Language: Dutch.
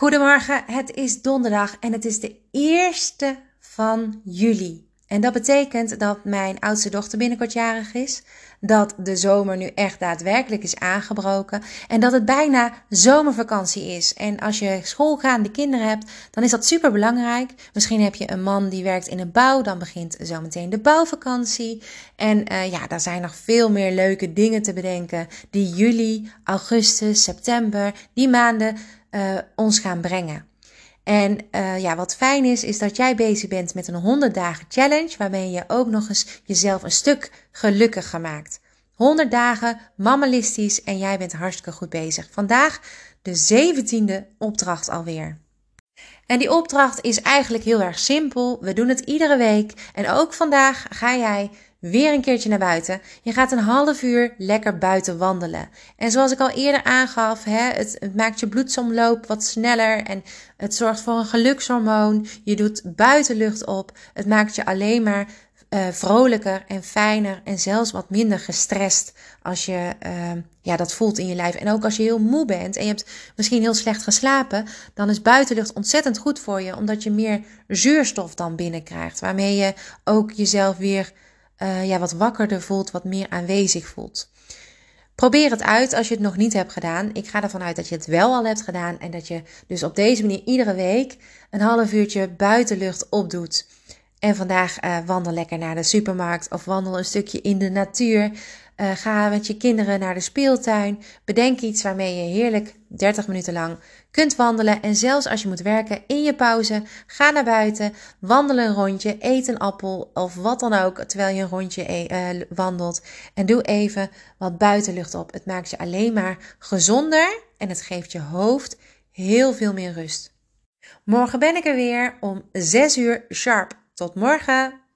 Goedemorgen, het is donderdag en het is de eerste van juli. En dat betekent dat mijn oudste dochter binnenkort jarig is, dat de zomer nu echt daadwerkelijk is aangebroken en dat het bijna zomervakantie is. En als je schoolgaande kinderen hebt, dan is dat super belangrijk. Misschien heb je een man die werkt in een bouw, dan begint zometeen de bouwvakantie. En uh, ja, daar zijn nog veel meer leuke dingen te bedenken die juli, augustus, september, die maanden uh, ons gaan brengen. En uh, ja, wat fijn is, is dat jij bezig bent met een 100 dagen challenge, waarmee je ook nog eens jezelf een stuk gelukkiger maakt. 100 dagen, mammalistisch en jij bent hartstikke goed bezig. Vandaag de 17e opdracht alweer. En die opdracht is eigenlijk heel erg simpel. We doen het iedere week. En ook vandaag ga jij weer een keertje naar buiten. Je gaat een half uur lekker buiten wandelen. En zoals ik al eerder aangaf, hè, het, het maakt je bloedsomloop wat sneller en het zorgt voor een gelukshormoon. Je doet buitenlucht op. Het maakt je alleen maar uh, vrolijker en fijner en zelfs wat minder gestrest als je uh, ja, dat voelt in je lijf. En ook als je heel moe bent en je hebt misschien heel slecht geslapen, dan is buitenlucht ontzettend goed voor je, omdat je meer zuurstof dan binnenkrijgt, waarmee je ook jezelf weer uh, ja, wat wakkerder voelt, wat meer aanwezig voelt. Probeer het uit als je het nog niet hebt gedaan. Ik ga ervan uit dat je het wel al hebt gedaan en dat je dus op deze manier iedere week een half uurtje buitenlucht opdoet. En vandaag uh, wandel lekker naar de supermarkt of wandel een stukje in de natuur. Uh, ga met je kinderen naar de speeltuin. Bedenk iets waarmee je heerlijk 30 minuten lang kunt wandelen. En zelfs als je moet werken in je pauze, ga naar buiten, wandel een rondje, eet een appel of wat dan ook terwijl je een rondje uh, wandelt. En doe even wat buitenlucht op. Het maakt je alleen maar gezonder en het geeft je hoofd heel veel meer rust. Morgen ben ik er weer om 6 uur sharp. Tot morgen!